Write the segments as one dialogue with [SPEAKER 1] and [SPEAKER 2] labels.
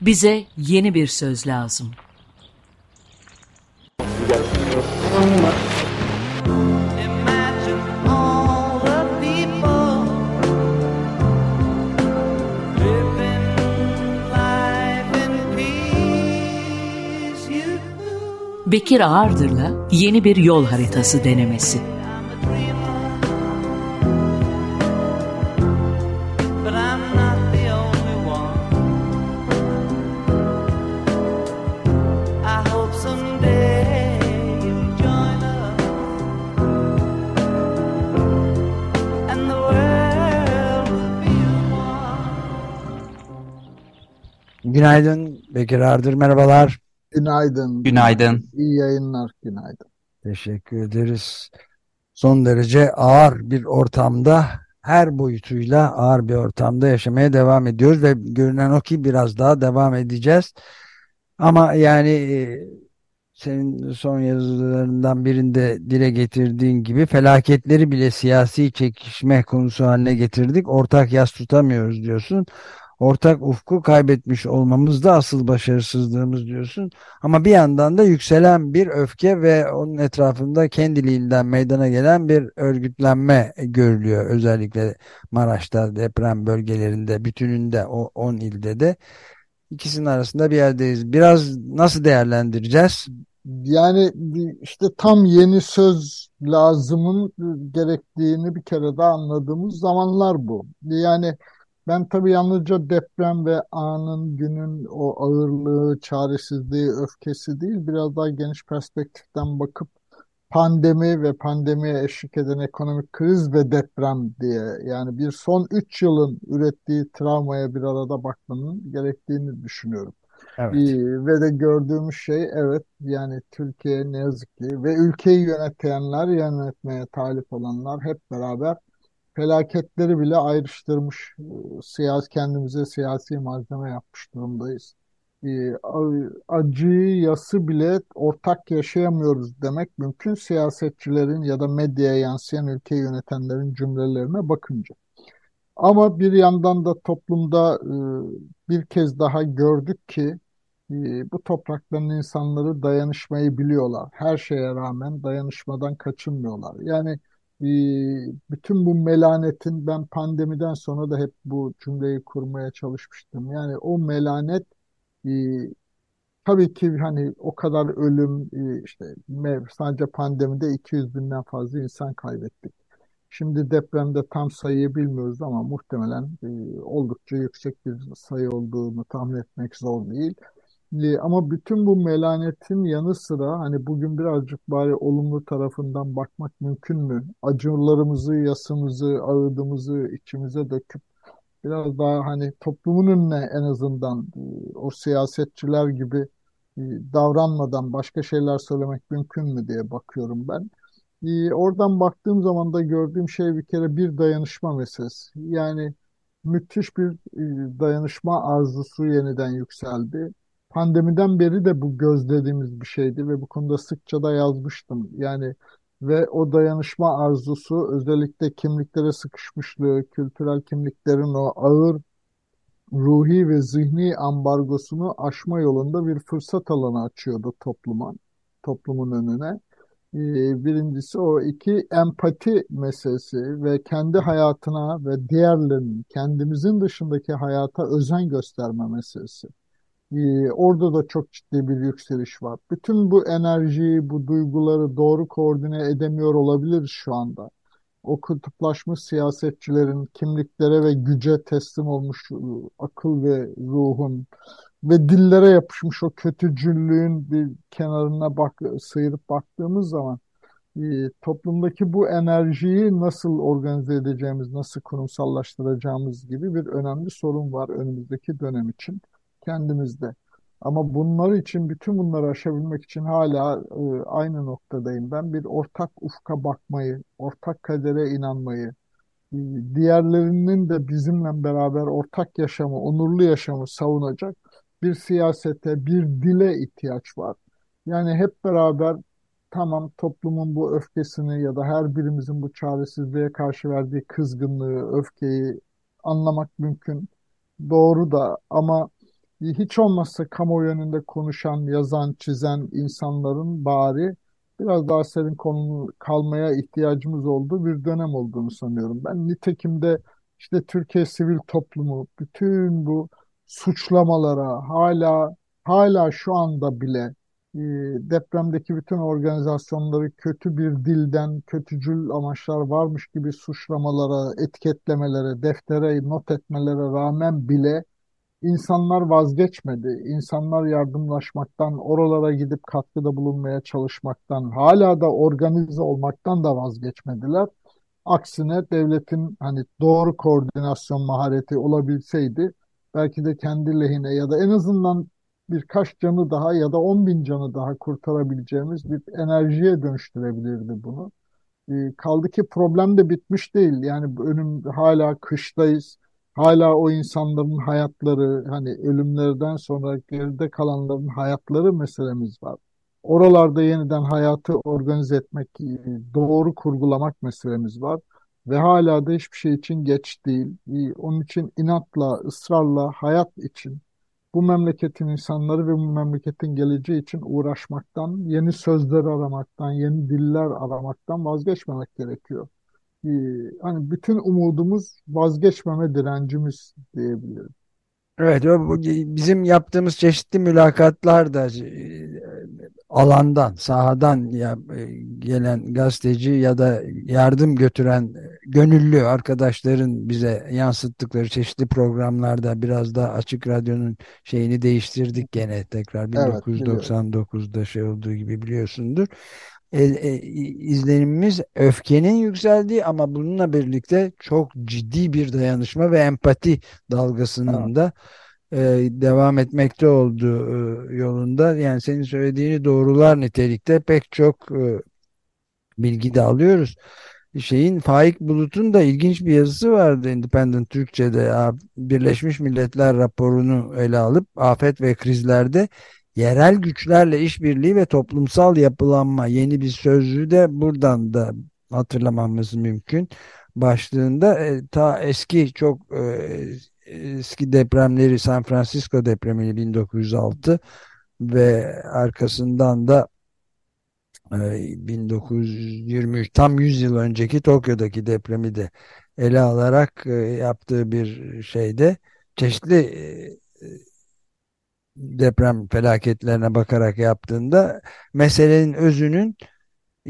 [SPEAKER 1] Bize yeni bir söz lazım. Bekir Ağırdır'la yeni bir yol haritası denemesi.
[SPEAKER 2] Günaydın Bekir Ardır, merhabalar.
[SPEAKER 3] Günaydın.
[SPEAKER 4] Günaydın.
[SPEAKER 3] İyi yayınlar. Günaydın.
[SPEAKER 2] Teşekkür ederiz. Son derece ağır bir ortamda, her boyutuyla ağır bir ortamda yaşamaya devam ediyoruz ve görünen o ki biraz daha devam edeceğiz. Ama yani e, senin son yazılarından birinde dile getirdiğin gibi felaketleri bile siyasi çekişme konusu haline getirdik. Ortak yas tutamıyoruz diyorsun. Ortak ufku kaybetmiş olmamız da asıl başarısızlığımız diyorsun. Ama bir yandan da yükselen bir öfke ve onun etrafında kendiliğinden meydana gelen bir örgütlenme görülüyor. Özellikle Maraş'ta deprem bölgelerinde bütününde o 10 ilde de ikisinin arasında bir yerdeyiz. Biraz nasıl değerlendireceğiz?
[SPEAKER 3] Yani işte tam yeni söz lazımın gerektiğini bir kere daha anladığımız zamanlar bu. Yani ben tabii yalnızca deprem ve anın, günün o ağırlığı, çaresizliği, öfkesi değil, biraz daha geniş perspektiften bakıp pandemi ve pandemiye eşlik eden ekonomik kriz ve deprem diye yani bir son 3 yılın ürettiği travmaya bir arada bakmanın gerektiğini düşünüyorum.
[SPEAKER 2] Evet.
[SPEAKER 3] Ee, Ve de gördüğümüz şey evet yani Türkiye ne yazık ki ve ülkeyi yönetenler yönetmeye talip olanlar hep beraber felaketleri bile ayrıştırmış e, siyasi kendimize siyasi malzeme yapmış durumdayız. A- Acıyı, yası bile ortak yaşayamıyoruz demek mümkün siyasetçilerin ya da medyaya yansıyan ülkeyi yönetenlerin cümlelerine bakınca. Ama bir yandan da toplumda e, bir kez daha gördük ki e, bu toprakların insanları dayanışmayı biliyorlar. Her şeye rağmen dayanışmadan kaçınmıyorlar. Yani e, bütün bu melanetin ben pandemiden sonra da hep bu cümleyi kurmaya çalışmıştım. Yani o melanet e, tabii ki hani o kadar ölüm e, işte sadece pandemide 200 binden fazla insan kaybettik. Şimdi depremde tam sayıyı bilmiyoruz ama muhtemelen e, oldukça yüksek bir sayı olduğunu tahmin etmek zor değil. E, ama bütün bu melanetin yanı sıra hani bugün birazcık bari olumlu tarafından bakmak mümkün mü? Acılarımızı, yasımızı, ağıdımızı içimize döküp biraz daha hani toplumun önüne en azından e, o siyasetçiler gibi e, davranmadan başka şeyler söylemek mümkün mü diye bakıyorum ben. Ee, oradan baktığım zaman da gördüğüm şey bir kere bir dayanışma meselesi. Yani müthiş bir e, dayanışma arzusu yeniden yükseldi. Pandemiden beri de bu gözlediğimiz bir şeydi ve bu konuda sıkça da yazmıştım. Yani ve o dayanışma arzusu özellikle kimliklere sıkışmışlığı, kültürel kimliklerin o ağır ruhi ve zihni ambargosunu aşma yolunda bir fırsat alanı açıyordu topluma, toplumun önüne. Ee, Birincisi o iki empati meselesi ve kendi hayatına ve diğerlerinin kendimizin dışındaki hayata özen gösterme meselesi. Ee, Orada da çok ciddi bir yükseliş var. Bütün bu enerjiyi, bu duyguları doğru koordine edemiyor olabiliriz şu anda. O kutuplaşmış siyasetçilerin kimliklere ve güce teslim olmuş ıı, akıl ve ruhun ve dillere yapışmış o kötücüllüğün bir kenarına bak, sıyırıp baktığımız zaman e, toplumdaki bu enerjiyi nasıl organize edeceğimiz, nasıl kurumsallaştıracağımız gibi bir önemli sorun var önümüzdeki dönem için kendimizde. Ama bunlar için, bütün bunları aşabilmek için hala e, aynı noktadayım. Ben bir ortak ufka bakmayı, ortak kadere inanmayı, e, diğerlerinin de bizimle beraber ortak yaşamı, onurlu yaşamı savunacak bir siyasete, bir dile ihtiyaç var. Yani hep beraber tamam toplumun bu öfkesini ya da her birimizin bu çaresizliğe karşı verdiği kızgınlığı, öfkeyi anlamak mümkün. Doğru da ama hiç olmazsa kamuoyu önünde konuşan, yazan, çizen insanların bari biraz daha serin konu kalmaya ihtiyacımız olduğu bir dönem olduğunu sanıyorum. Ben nitekim de işte Türkiye sivil toplumu bütün bu suçlamalara hala hala şu anda bile e, depremdeki bütün organizasyonları kötü bir dilden, kötücül amaçlar varmış gibi suçlamalara, etiketlemelere, deftere not etmelere rağmen bile insanlar vazgeçmedi. İnsanlar yardımlaşmaktan, oralara gidip katkıda bulunmaya çalışmaktan, hala da organize olmaktan da vazgeçmediler. Aksine devletin hani doğru koordinasyon mahareti olabilseydi belki de kendi lehine ya da en azından birkaç canı daha ya da on bin canı daha kurtarabileceğimiz bir enerjiye dönüştürebilirdi bunu. E, kaldı ki problem de bitmiş değil. Yani önüm hala kıştayız. Hala o insanların hayatları, hani ölümlerden sonra geride kalanların hayatları meselemiz var. Oralarda yeniden hayatı organize etmek, e, doğru kurgulamak meselemiz var. Ve hala da hiçbir şey için geç değil. E, Onun için inatla, ısrarla hayat için bu memleketin insanları ve bu memleketin geleceği için uğraşmaktan, yeni sözler aramaktan, yeni diller aramaktan vazgeçmemek gerekiyor. Ee, hani bütün umudumuz vazgeçmeme direncimiz diyebilirim.
[SPEAKER 2] Evet, bizim yaptığımız çeşitli mülakatlar da e, alandan, sahadan e, gelen gazeteci ya da yardım götüren e, gönüllü arkadaşların bize yansıttıkları çeşitli programlarda biraz da Açık Radyo'nun şeyini değiştirdik gene tekrar
[SPEAKER 3] Evet, biliyorum.
[SPEAKER 2] 1999'da şey olduğu gibi biliyorsundur. E, e, izlenimimiz öfkenin yükseldiği ama bununla birlikte çok ciddi bir dayanışma ve empati
[SPEAKER 3] Evet,
[SPEAKER 2] dalgasının da e, devam etmekte olduğu e, yolunda. Yani senin söylediğini doğrular nitelikte pek çok e, bilgi de alıyoruz. Şeyin Faik Bulut'un da ilginç bir yazısı vardı Independent Türkçe'de Birleşmiş Milletler raporunu ele alıp afet ve krizlerde yerel güçlerle işbirliği ve toplumsal yapılanma yeni bir sözlüğü de buradan da hatırlamamız mümkün. Başlığında e, ta eski çok e, eski depremleri San Francisco depremini 1906 ve arkasından da e, 1923 tam 100 yıl önceki Tokyo'daki depremi de ele alarak e, yaptığı bir şeyde çeşitli e, deprem felaketlerine bakarak yaptığında meselenin özünün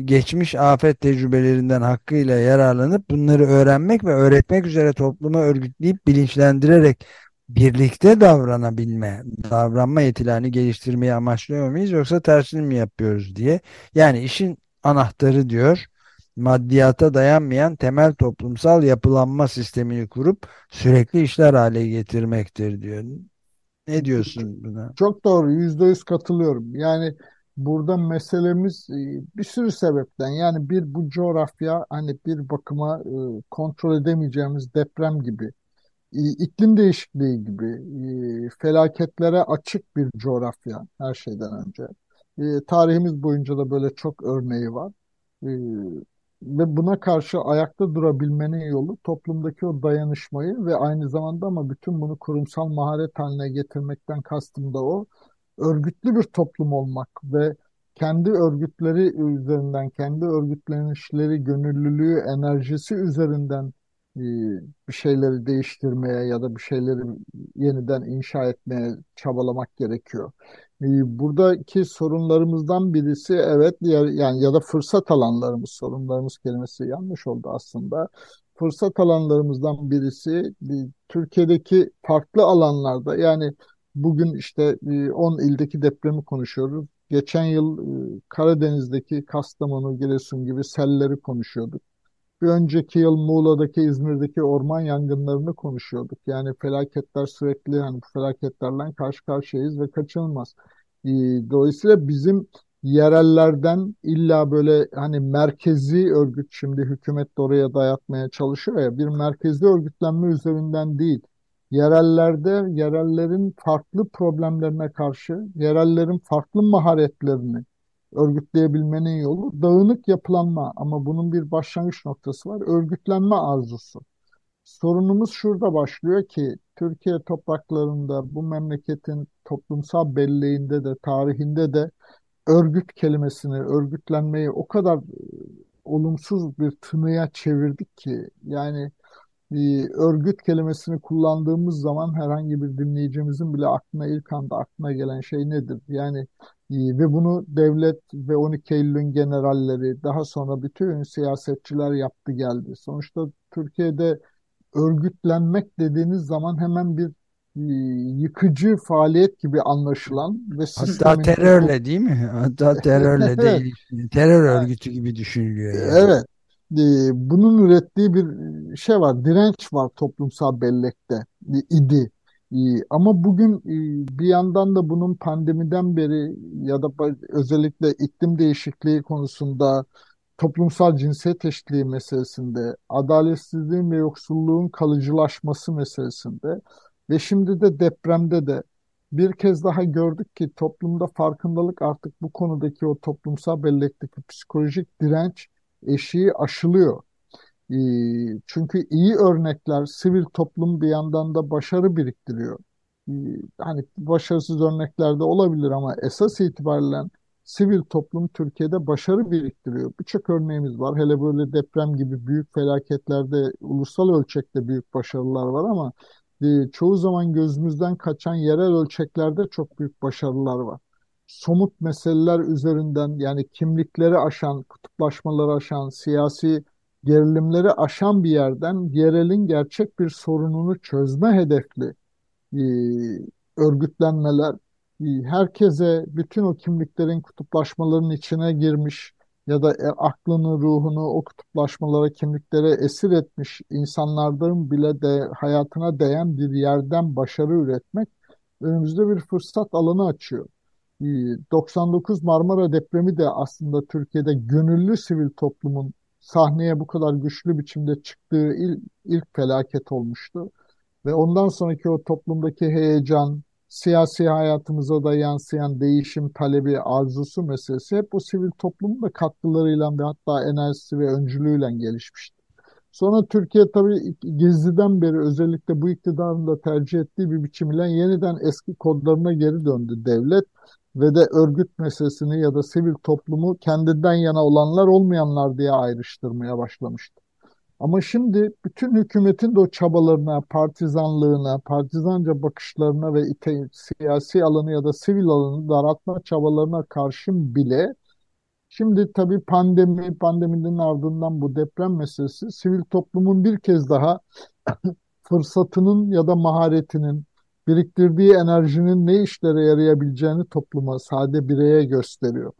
[SPEAKER 2] geçmiş afet tecrübelerinden hakkıyla yararlanıp bunları öğrenmek ve öğretmek üzere topluma örgütleyip bilinçlendirerek birlikte davranabilme, davranma yetilerini geliştirmeyi amaçlıyor muyuz yoksa tersini mi yapıyoruz diye. Yani işin anahtarı diyor, maddiyata dayanmayan temel toplumsal yapılanma sistemini kurup sürekli işler hale getirmektir diyor. Ne diyorsun buna?
[SPEAKER 3] çok doğru, yüzde yüz katılıyorum. Yani burada meselemiz e, bir sürü sebepten. Yani bir bu coğrafya hani bir bakıma e, kontrol edemeyeceğimiz deprem gibi, iklim değişikliği gibi, e, felaketlere açık bir coğrafya her şeyden önce. Tarihimiz boyunca da böyle çok örneği var. Ve buna karşı ayakta durabilmenin yolu toplumdaki o dayanışmayı ve aynı zamanda ama bütün bunu kurumsal maharet haline getirmekten kastım da o örgütlü bir toplum olmak ve kendi örgütleri üzerinden, kendi örgütlenişleri, gönüllülüğü, enerjisi üzerinden e, bir şeyleri değiştirmeye ya da bir şeyleri yeniden inşa etmeye çabalamak gerekiyor. E, Buradaki sorunlarımızdan birisi evet diğer yani ya da fırsat alanlarımız sorunlarımız kelimesi yanlış oldu aslında. Fırsat alanlarımızdan birisi e, Türkiye'deki farklı alanlarda yani bugün işte e, 10 ildeki depremi konuşuyoruz. Geçen yıl e, Karadeniz'deki Kastamonu, Giresun gibi selleri konuşuyorduk. Bir önceki yıl Muğla'daki, İzmir'deki orman yangınlarını konuşuyorduk. Yani felaketler sürekli hani bu felaketlerle karşı karşıyayız ve kaçınılmaz. Ee, Dolayısıyla bizim yerellerden illa böyle hani merkezi örgüt şimdi hükümet de oraya dayatmaya çalışıyor ya bir merkezi örgütlenme üzerinden değil. Yerellerde yerellerin farklı problemlerine karşı yerellerin farklı maharetlerini örgütleyebilmenin yolu dağınık yapılanma ama bunun bir başlangıç noktası var. Örgütlenme arzusu. Sorunumuz şurada başlıyor ki Türkiye topraklarında bu memleketin toplumsal belleğinde de tarihinde de örgüt kelimesini, örgütlenmeyi o kadar e, olumsuz bir tınıya çevirdik ki yani e, örgüt kelimesini kullandığımız zaman herhangi bir dinleyicimizin bile aklına ilk anda aklına gelen şey nedir? Yani ve bunu devlet ve 12 Eylül'ün generalleri daha sonra bütün siyasetçiler yaptı geldi. Sonuçta Türkiye'de örgütlenmek dediğiniz zaman hemen bir e, yıkıcı faaliyet gibi anlaşılan ve
[SPEAKER 2] Hatta terörle değil mi? Hatta terörle değil. Terör örgütü gibi düşünülüyor yani.
[SPEAKER 3] evet E, bunun ürettiği bir şey var, direnç var toplumsal bellekte e, idi. E, Ama bugün e, bir yandan da bunun pandemiden beri ya da özellikle iklim değişikliği konusunda toplumsal cinsiyet eşitliği meselesinde, adaletsizliğin ve yoksulluğun kalıcılaşması meselesinde ve şimdi de depremde de bir kez daha gördük ki toplumda farkındalık artık bu konudaki o toplumsal bellekteki psikolojik direnç eşiği aşılıyor. Ee, Çünkü iyi örnekler sivil toplum bir yandan da başarı biriktiriyor. Ee, Hani başarısız örnekler de olabilir ama esas itibariyle sivil toplum Türkiye'de başarı biriktiriyor. Birçok örneğimiz var. Hele böyle deprem gibi büyük felaketlerde ulusal ölçekte büyük başarılar var ama e, çoğu zaman gözümüzden kaçan yerel ölçeklerde çok büyük başarılar var. Somut meseleler üzerinden yani kimlikleri aşan, kutuplaşmaları aşan, siyasi gerilimleri aşan bir yerden yerelin gerçek bir sorununu çözme hedefli e, örgütlenmeler e, herkese bütün o kimliklerin kutuplaşmaların içine girmiş ya da e, aklını, ruhunu o kutuplaşmalara, kimliklere esir etmiş insanlardan bile de hayatına değen bir yerden başarı üretmek önümüzde bir fırsat alanı açıyor. E, 99 Marmara depremi de aslında Türkiye'de gönüllü sivil toplumun sahneye bu kadar güçlü biçimde çıktığı il- ilk felaket olmuştu. Ve ondan sonraki o toplumdaki heyecan, siyasi hayatımıza da yansıyan değişim talebi, arzusu meselesi hep o sivil toplumun da katkılarıyla ve hatta enerjisi ve öncülüğüyle gelişmişti. Sonra Türkiye tabii Gezi'den beri özellikle bu iktidarın da tercih ettiği bir biçimle yeniden eski kodlarına geri döndü devlet ve de örgüt meselesini ya da sivil toplumu kendinden yana olanlar olmayanlar diye ayrıştırmaya başlamıştı. Ama şimdi bütün hükümetin de o çabalarına, partizanlığına, partizanca bakışlarına ve ite, siyasi alanı ya da sivil alanı daraltma çabalarına karşın bile şimdi tabii pandemi, pandeminin ardından bu deprem meselesi sivil toplumun bir kez daha fırsatının ya da maharetinin, biriktirdiği enerjinin ne işlere yarayabileceğini topluma, sade bireye gösteriyor.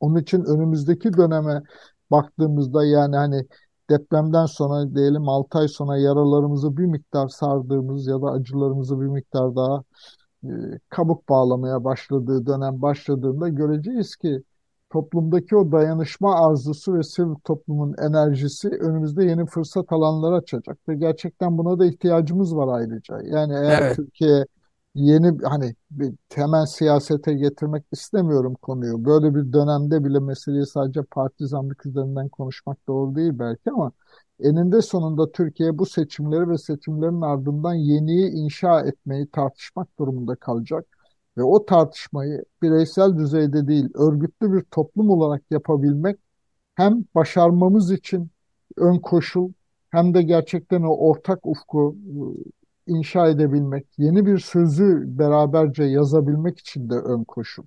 [SPEAKER 3] Onun için önümüzdeki döneme baktığımızda yani hani depremden sonra diyelim 6 ay sonra yaralarımızı bir miktar sardığımız ya da acılarımızı bir miktar daha e, kabuk bağlamaya başladığı dönem başladığında göreceğiz ki toplumdaki o dayanışma arzusu ve sivil toplumun enerjisi önümüzde yeni fırsat alanları açacak ve gerçekten buna da ihtiyacımız var ayrıca. Yani eğer
[SPEAKER 2] Evet.
[SPEAKER 3] Türkiye yeni hani bir temel siyasete getirmek istemiyorum konuyu. Böyle bir dönemde bile meseleyi sadece partizanlık üzerinden konuşmak doğru değil belki ama eninde sonunda Türkiye bu seçimleri ve seçimlerin ardından yeniyi inşa etmeyi tartışmak durumunda kalacak. Ve o tartışmayı bireysel düzeyde değil, örgütlü bir toplum olarak yapabilmek hem başarmamız için ön koşul hem de gerçekten o ortak ufku e, inşa edebilmek, yeni bir sözü beraberce yazabilmek için de ön koşul.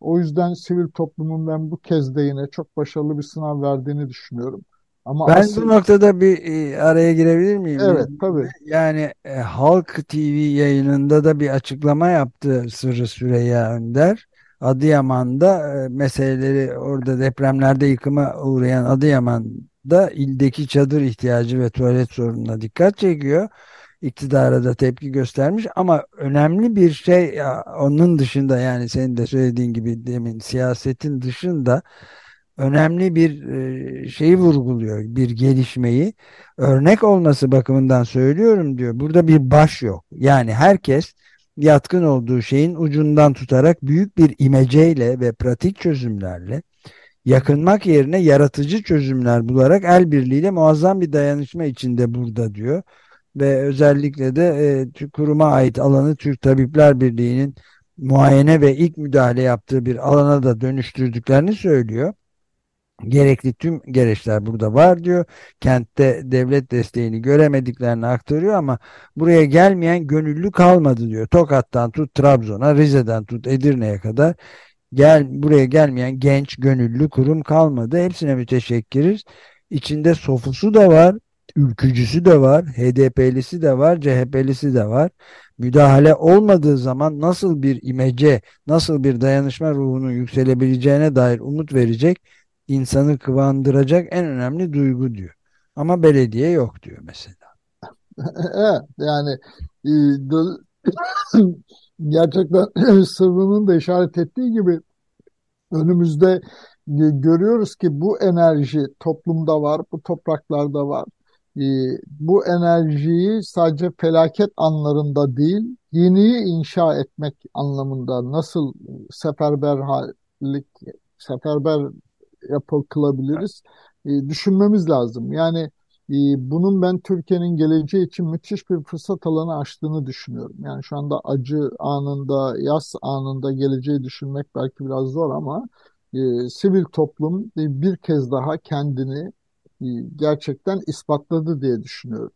[SPEAKER 3] O yüzden sivil toplumun ben bu kez de yine çok başarılı bir sınav verdiğini düşünüyorum. Ama
[SPEAKER 2] Ben bu
[SPEAKER 3] asıl
[SPEAKER 2] noktada bir e, araya girebilir miyim?
[SPEAKER 3] evet tabii
[SPEAKER 2] Yani e, Halk TV yayınında da bir açıklama yaptı Sırrı Süreyya Önder. Adıyaman'da e, meseleleri orada depremlerde yıkıma uğrayan Adıyaman'da ildeki çadır ihtiyacı ve tuvalet sorununa dikkat çekiyor. İktidara da tepki göstermiş ama önemli bir şey ya, onun dışında yani senin de söylediğin gibi demin siyasetin dışında önemli bir e, şeyi vurguluyor, bir gelişmeyi. Örnek olması bakımından söylüyorum diyor. Burada bir baş yok. Yani herkes yatkın olduğu şeyin ucundan tutarak büyük bir imeceyle ve pratik çözümlerle yakınmak yerine yaratıcı çözümler bularak el birliğiyle muazzam bir dayanışma içinde burada diyor. Ve özellikle de e, kuruma ait alanı Türk Tabipler Birliği'nin muayene ve ilk müdahale yaptığı bir alana da dönüştürdüklerini söylüyor. Gerekli tüm gereçler burada var diyor. Kentte devlet desteğini göremediklerini aktarıyor ama buraya gelmeyen gönüllü kalmadı diyor. Tokat'tan tut Trabzon'a, Rize'den tut Edirne'ye kadar gel buraya gelmeyen genç gönüllü kurum kalmadı. Hepsine müteşekkiriz. İçinde sofusu da var, ülkücüsü de var, HDP'lisi de var, CHP'lisi de var. Müdahale olmadığı zaman nasıl bir imece, nasıl bir dayanışma ruhunun yükselebileceğine dair umut verecek, insanı kıvandıracak en önemli duygu diyor. Ama belediye yok diyor mesela.
[SPEAKER 3] Evet yani e, gerçekten Sırrı'nın da işaret ettiği gibi önümüzde görüyoruz ki bu enerji toplumda var, bu topraklarda var. E, bu enerjiyi sadece felaket anlarında değil, yeniyi inşa etmek anlamında nasıl seferberlik, seferber yapı kılabiliriz e, düşünmemiz lazım. Yani ee, bunun ben Türkiye'nin geleceği için müthiş bir fırsat alanı açtığını düşünüyorum. Yani şu anda acı anında, yaz anında geleceği düşünmek belki biraz zor ama e, sivil toplum e, bir kez daha kendini e, gerçekten ispatladı diye düşünüyorum.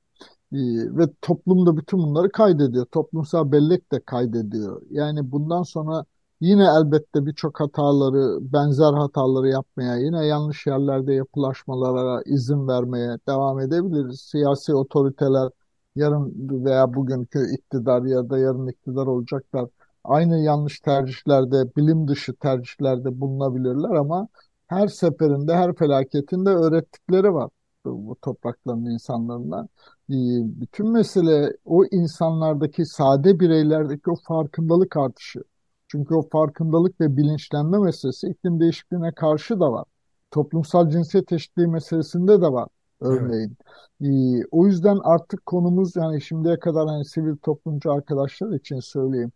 [SPEAKER 3] E, ve toplum da bütün bunları kaydediyor. Toplumsal bellek de kaydediyor. Yani bundan sonra Yine elbette birçok hataları, benzer hataları yapmaya, yine yanlış yerlerde yapılaşmalara izin vermeye devam edebiliriz. Siyasi otoriteler yarın veya bugünkü iktidar ya da yarın iktidar olacaklar. Aynı yanlış tercihlerde, bilim dışı tercihlerde bulunabilirler ama her seferinde, her felaketinde öğrettikleri var bu toprakların insanlarına. Ee, bütün mesele o insanlardaki sade bireylerdeki o farkındalık artışı. Çünkü o farkındalık ve bilinçlenme meselesi iklim değişikliğine karşı da var. Toplumsal cinsiyet eşitliği meselesinde de var örneğin. Evet. Ee, o yüzden artık konumuz yani şimdiye kadar hani sivil toplumcu arkadaşlar için söyleyeyim.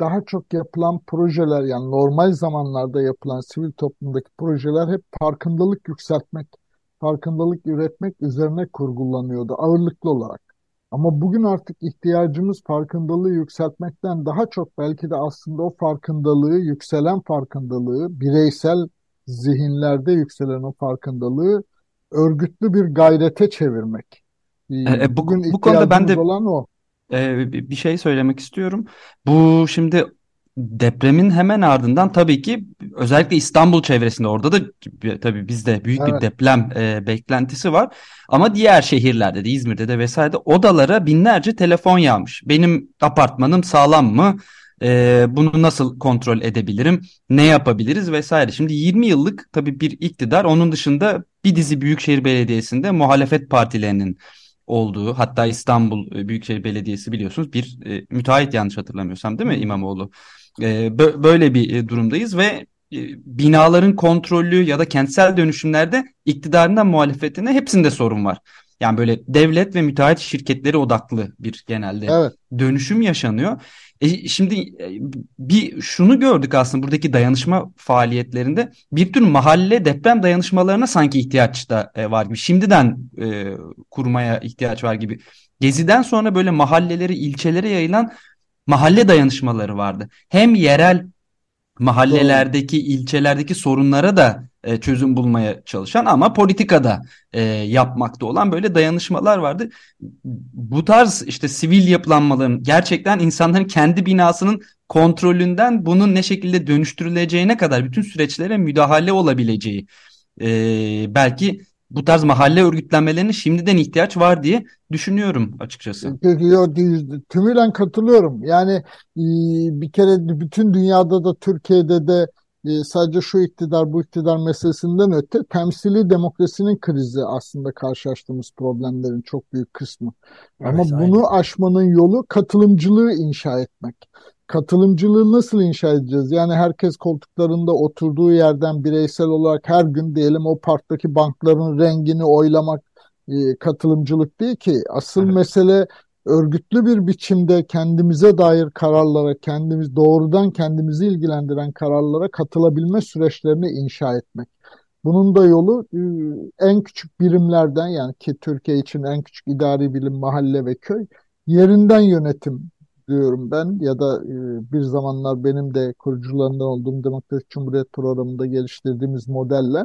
[SPEAKER 3] Daha çok yapılan projeler yani normal zamanlarda yapılan sivil toplumdaki projeler hep farkındalık yükseltmek, farkındalık üretmek üzerine kurgulanıyordu ağırlıklı olarak. Ama bugün artık ihtiyacımız farkındalığı yükseltmekten daha çok belki de aslında o farkındalığı, yükselen farkındalığı, bireysel zihinlerde yükselen o farkındalığı örgütlü bir gayrete çevirmek.
[SPEAKER 4] E, e, bu, bugün bu konuda ben de olan o. E, bir şey söylemek istiyorum. Bu şimdi depremin hemen ardından tabii ki özellikle İstanbul çevresinde orada da tabii bizde büyük evet. bir deprem e, beklentisi var. Ama diğer şehirlerde de İzmir'de de vesaire odalara binlerce telefon yağmış. Benim apartmanım sağlam mı? E, bunu nasıl kontrol edebilirim? Ne yapabiliriz vesaire. Şimdi 20 yıllık tabii bir iktidar onun dışında bir dizi büyükşehir belediyesinde muhalefet partilerinin olduğu hatta İstanbul e, Büyükşehir Belediyesi biliyorsunuz bir e, müteahhit yanlış hatırlamıyorsam değil mi İmamoğlu? E, böyle bir e, durumdayız ve e, binaların kontrolü ya da kentsel dönüşümlerde iktidarından muhalefetine hepsinde sorun var. Yani böyle devlet ve müteahhit şirketleri odaklı bir genelde evet. dönüşüm yaşanıyor. E şimdi bir şunu gördük aslında buradaki dayanışma faaliyetlerinde bir tür mahalle deprem dayanışmalarına sanki ihtiyaç da var gibi. Şimdiden e, kurmaya ihtiyaç var gibi. Gezi'den sonra böyle mahalleleri, ilçelere yayılan mahalle dayanışmaları vardı. Hem yerel mahallelerdeki, Doğru. ilçelerdeki sorunlara da e, çözüm bulmaya çalışan ama politikada e, yapmakta olan böyle dayanışmalar vardı. Bu tarz işte sivil yapılanmaların gerçekten insanların kendi binasının kontrolünden bunun ne şekilde dönüştürüleceğine kadar bütün süreçlere müdahale olabileceği e, belki bu tarz mahalle örgütlenmelerine şimdiden ihtiyaç var diye düşünüyorum açıkçası.
[SPEAKER 3] Tümüyle katılıyorum. Yani e, bir kere bütün dünyada da Türkiye'de de e, sadece şu iktidar bu iktidar meselesinden öte temsili demokrasinin krizi aslında karşılaştığımız problemlerin çok büyük kısmı. Evet, Ama aynen. bunu aşmanın yolu katılımcılığı inşa etmek. Katılımcılığı nasıl inşa edeceğiz? Yani herkes koltuklarında oturduğu yerden bireysel olarak her gün diyelim o parktaki bankların rengini oylamak e, katılımcılık değil ki. Asıl evet. mesele örgütlü bir biçimde kendimize dair kararlara, kendimiz doğrudan kendimizi ilgilendiren kararlara katılabilme süreçlerini inşa etmek. Bunun da yolu e, en küçük birimlerden yani ki Türkiye için en küçük idari bilim mahalle ve köy yerinden yönetim diyorum ben ya da e, bir zamanlar benim de kurucularından olduğum Demokratik Cumhuriyet programında geliştirdiğimiz modelle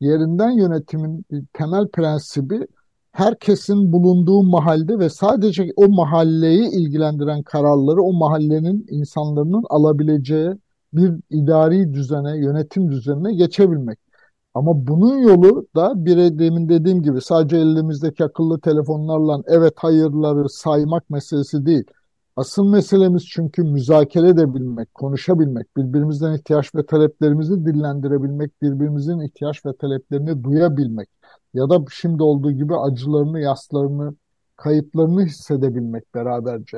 [SPEAKER 3] yerinden yönetimin temel prensibi herkesin bulunduğu mahalde ve sadece o mahalleyi ilgilendiren kararları o mahallenin insanların alabileceği bir idari düzene, yönetim düzenine geçebilmek. Ama bunun yolu da bir demin dediğim gibi sadece elimizdeki akıllı telefonlarla evet hayırları saymak meselesi değil. Asıl meselemiz çünkü müzakere edebilmek, konuşabilmek, birbirimizden ihtiyaç ve taleplerimizi dillendirebilmek, birbirimizin ihtiyaç ve taleplerini duyabilmek ya da şimdi olduğu gibi acılarını, yaslarını, kayıplarını hissedebilmek beraberce.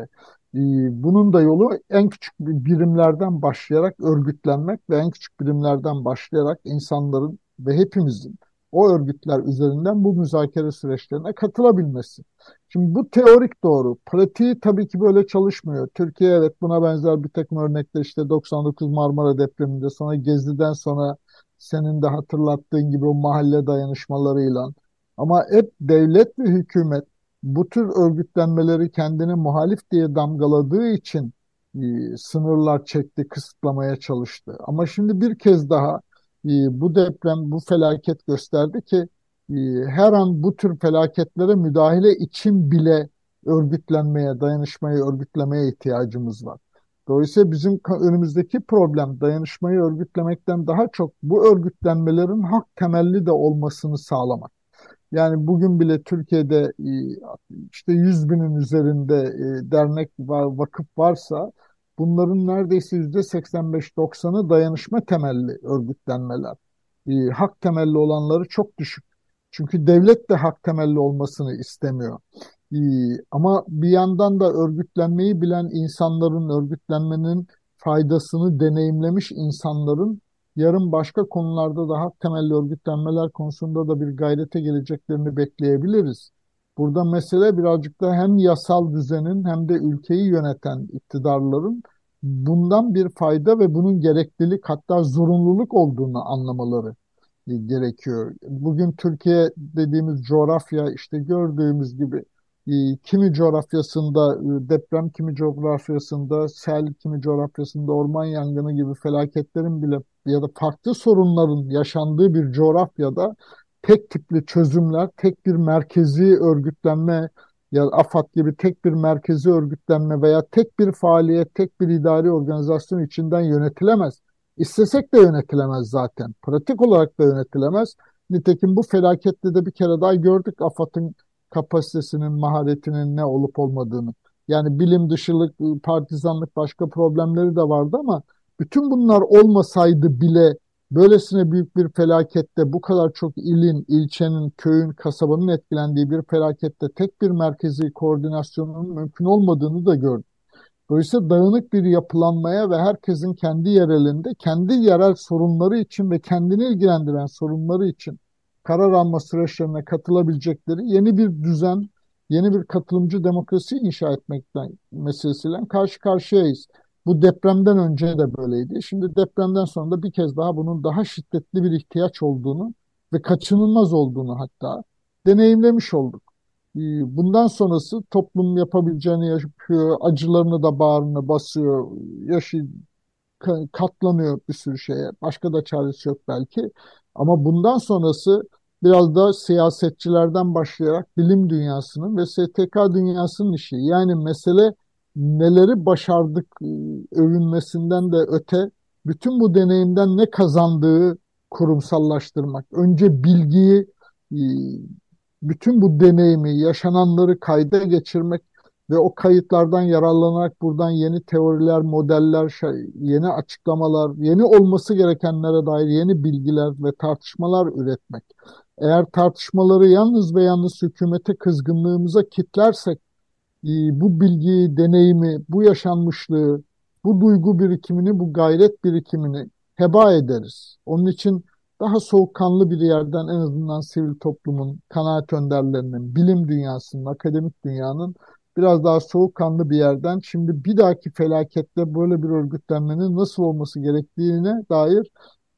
[SPEAKER 3] Ee, bunun da yolu en küçük birimlerden başlayarak örgütlenmek ve en küçük birimlerden başlayarak insanların ve hepimizin o örgütler üzerinden bu müzakere süreçlerine katılabilmesi. Şimdi bu teorik doğru. Pratiği tabii ki böyle çalışmıyor. Türkiye evet buna benzer bir takım örnekler işte 99 Marmara depreminde sonra Gezi'den sonra senin de hatırlattığın gibi o mahalle dayanışmalarıyla ama hep devlet ve hükümet bu tür örgütlenmeleri kendine muhalif diye damgaladığı için sınırlar çekti, kısıtlamaya çalıştı. Ama şimdi bir kez daha bu deprem, bu felaket gösterdi ki e, her an bu tür felaketlere müdahale için bile örgütlenmeye, dayanışmaya, örgütlemeye ihtiyacımız var. Dolayısıyla bizim önümüzdeki problem dayanışmayı örgütlemekten daha çok bu örgütlenmelerin hak temelli de olmasını sağlamak. Yani bugün bile Türkiye'de e, işte 100 binin üzerinde dernek var, vakıf varsa Bunların neredeyse yüzde 85-90'ı dayanışma temelli örgütlenmeler. E, hak temelli olanları çok düşük. Çünkü devlet de hak temelli olmasını istemiyor. E, ama bir yandan da örgütlenmeyi bilen insanların, örgütlenmenin faydasını deneyimlemiş insanların yarın başka konularda da hak temelli örgütlenmeler konusunda da bir gayrete geleceklerini bekleyebiliriz. Burada mesele birazcık da hem yasal düzenin hem de ülkeyi yöneten iktidarların bundan bir fayda ve bunun gereklilik hatta zorunluluk olduğunu anlamaları gerekiyor. Bugün Türkiye dediğimiz coğrafya işte gördüğümüz gibi e, kimi coğrafyasında e, deprem, kimi coğrafyasında sel, kimi coğrafyasında orman yangını gibi felaketlerin bile ya da farklı sorunların yaşandığı bir coğrafyada tek tipli çözümler, tek bir merkezi örgütlenme ya AFAD gibi tek bir merkezi örgütlenme veya tek bir faaliyet, tek bir idari organizasyon içinden yönetilemez. İstesek de yönetilemez zaten. Pratik olarak da yönetilemez. Nitekim bu felakette de bir kere daha gördük AFAD'ın kapasitesinin, maharetinin ne olup olmadığını. Yani bilim dışılık, partizanlık başka problemleri de vardı ama bütün bunlar olmasaydı bile Böylesine büyük bir felakette bu kadar çok ilin, ilçenin, köyün, kasabanın etkilendiği bir felakette tek bir merkezi koordinasyonun mümkün olmadığını da gördük. Dolayısıyla dağınık bir yapılanmaya ve herkesin kendi yerelinde kendi yerel sorunları için ve kendini ilgilendiren sorunları için karar alma süreçlerine katılabilecekleri yeni bir düzen, yeni bir katılımcı demokrasi inşa etmekten meselesiyle karşı karşıyayız. Bu depremden önce de böyleydi. Şimdi depremden sonra da bir kez daha bunun daha şiddetli bir ihtiyaç olduğunu ve kaçınılmaz olduğunu hatta deneyimlemiş olduk. Ee, bundan sonrası toplum yapabileceğini yapıyor, acılarını da bağrına basıyor, yaşı katlanıyor bir sürü şeye. Başka da çaresi yok belki. Ama bundan sonrası biraz da siyasetçilerden başlayarak bilim dünyasının ve STK dünyasının işi. Yani mesele neleri başardık e, övünmesinden de öte bütün bu deneyimden ne kazandığı kurumsallaştırmak. Önce bilgiyi, e, bütün bu deneyimi, yaşananları kayda geçirmek ve o kayıtlardan yararlanarak buradan yeni teoriler, modeller, yeni açıklamalar, yeni olması gerekenlere dair yeni bilgiler ve tartışmalar üretmek. Eğer tartışmaları yalnız ve yalnız hükümete kızgınlığımıza kitlersek bu bilgiyi, deneyimi, bu yaşanmışlığı, bu duygu birikimini, bu gayret birikimini heba ederiz. Onun için daha soğukkanlı bir yerden en azından sivil toplumun, kanaat önderlerinin, bilim dünyasının, akademik dünyanın biraz daha soğukkanlı bir yerden şimdi bir dahaki felakette böyle bir örgütlenmenin nasıl olması gerektiğine dair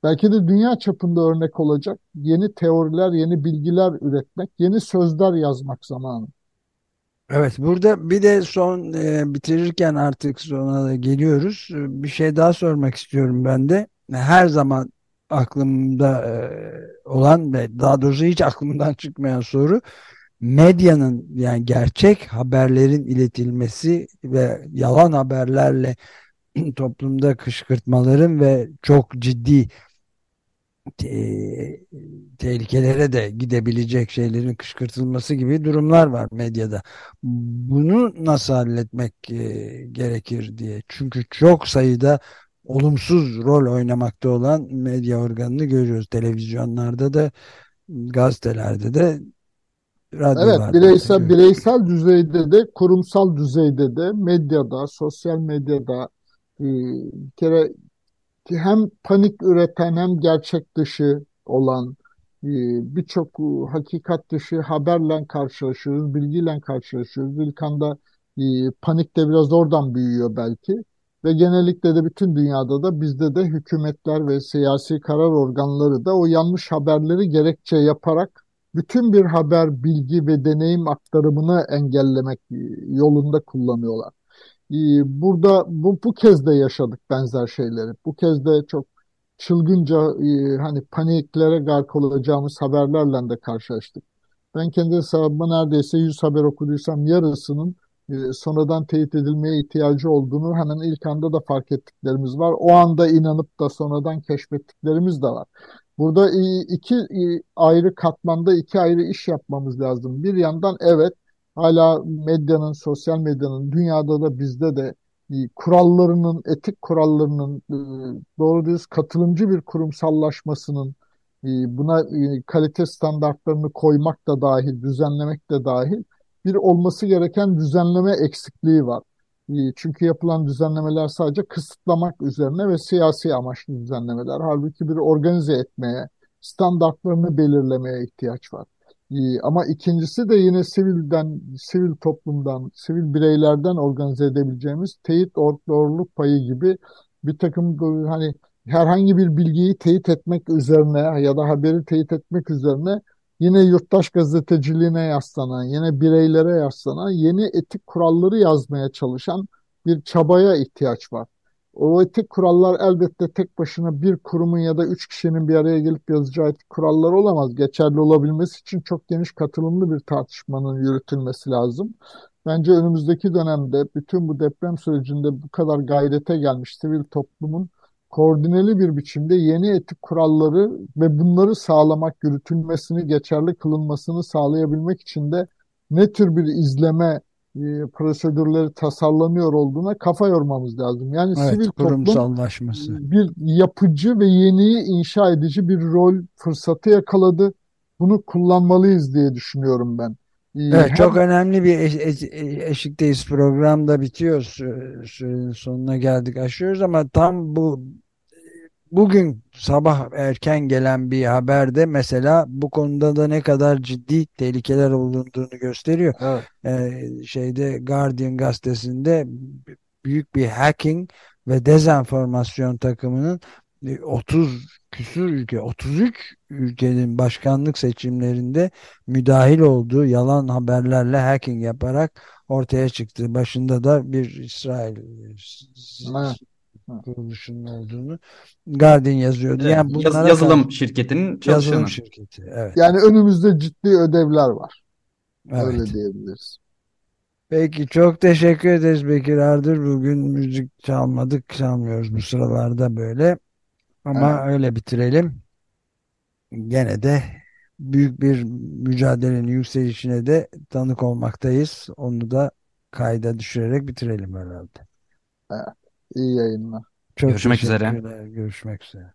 [SPEAKER 3] belki de dünya çapında örnek olacak yeni teoriler, yeni bilgiler üretmek, yeni sözler yazmak zamanı.
[SPEAKER 2] Evet burada bir de son e, bitirirken artık sona da geliyoruz. Bir şey daha sormak istiyorum ben de. Her zaman aklımda e, olan ve daha doğrusu hiç aklımdan çıkmayan soru medyanın yani gerçek haberlerin iletilmesi ve yalan haberlerle toplumda kışkırtmaların ve çok ciddi te tehlikelere de gidebilecek şeylerin kışkırtılması gibi durumlar var medyada. Bunu nasıl halletmek e, gerekir diye. Çünkü çok sayıda olumsuz rol oynamakta olan medya organını görüyoruz. Televizyonlarda da, gazetelerde de, radyolarda
[SPEAKER 3] Evet, bireysel bireysel düzeyde de, kurumsal düzeyde de, medyada, sosyal medyada e, bir kere hem panik üreten hem gerçek dışı olan e, birçok e, hakikat dışı haberle karşılaşıyoruz, bilgiyle karşılaşıyoruz. İlk anda panik de biraz oradan büyüyor belki. Ve genellikle de bütün dünyada da bizde de hükümetler ve siyasi karar organları da o yanlış haberleri gerekçe yaparak bütün bir haber, bilgi ve deneyim aktarımını engellemek yolunda kullanıyorlar. Ee, burada bu, bu kez de yaşadık benzer şeyleri. Bu kez de çok çılgınca e, hani paniklere gark olacağımız haberlerle de karşılaştık. Ben kendi hesabıma neredeyse 100 haber okuduysam yarısının e, sonradan teyit edilmeye ihtiyacı olduğunu hemen ilk anda da fark ettiklerimiz var. O anda inanıp da sonradan keşfettiklerimiz de var. Burada iki ayrı katmanda iki ayrı iş yapmamız lazım. Bir yandan evet hala medyanın, sosyal medyanın dünyada da bizde de kurallarının, etik kurallarının e, doğru düz katılımcı bir kurumsallaşmasının e, buna kalite standartlarını koymak da dahil, düzenlemek de dahil bir olması gereken düzenleme eksikliği var. Çünkü yapılan düzenlemeler sadece kısıtlamak üzerine ve siyasi amaçlı düzenlemeler. Halbuki bir organize etmeye, standartlarını belirlemeye ihtiyaç var. Ee, ama ikincisi de yine sivilden, sivil toplumdan, sivil bireylerden organize edebileceğimiz teyit doğruluk payı gibi bir takım hani herhangi bir bilgiyi teyit etmek üzerine ya da haberi teyit etmek üzerine yine yurttaş gazeteciliğine yaslanan, yine bireylere yaslanan yeni etik kuralları yazmaya çalışan bir çabaya ihtiyaç var. O etik kurallar elbette tek başına bir kurumun ya da üç kişinin bir araya gelip yazacağı etik kurallar olamaz. Geçerli olabilmesi için çok geniş katılımlı bir tartışmanın yürütülmesi lazım. Bence önümüzdeki dönemde bütün bu deprem sürecinde bu kadar gayrete gelmiş sivil toplumun koordineli bir biçimde yeni etik kuralları ve bunları sağlamak, yürütülmesini, geçerli kılınmasını sağlayabilmek için de ne tür bir izleme e, prosedürleri tasarlanıyor olduğuna kafa yormamız lazım. Yani
[SPEAKER 2] evet,
[SPEAKER 3] sivil toplum bir yapıcı ve yeniyi inşa edici bir rol fırsatı yakaladı. Bunu kullanmalıyız diye düşünüyorum ben.
[SPEAKER 2] Evet, Hem... çok önemli bir eş, eş, eşikteyiz programda bitiyor sürenin sonuna geldik aşıyoruz ama tam bu bugün sabah erken gelen bir haberde mesela bu konuda da ne kadar ciddi tehlikeler olduğunu gösteriyor. Evet. Ee, şeyde Guardian gazetesinde büyük bir hacking ve dezenformasyon takımının 30 e, küsur ülke 33 ülkenin başkanlık seçimlerinde müdahil olduğu yalan haberlerle hacking yaparak ortaya çıktı. Başında da bir İsrail evet kuruluşunun olduğunu Guardian yazıyordu.
[SPEAKER 4] Evet, yani yaz, yazılım şirketinin çalışanı. Yazılım
[SPEAKER 2] şirketi. Evet.
[SPEAKER 3] Yani önümüzde ciddi ödevler var. Evet. Öyle diyebiliriz.
[SPEAKER 2] Peki çok teşekkür ederiz Bekir Ardır. Bugün müzik çalmadık, çalmıyoruz bu sıralarda böyle. Ama evet. öyle bitirelim. Gene de büyük bir mücadelenin yükselişine de tanık olmaktayız. Onu da kayda düşürerek bitirelim herhalde.
[SPEAKER 3] Evet. İyi yayınlar.
[SPEAKER 2] Çok Görüşmek üzere. Görüşmek üzere.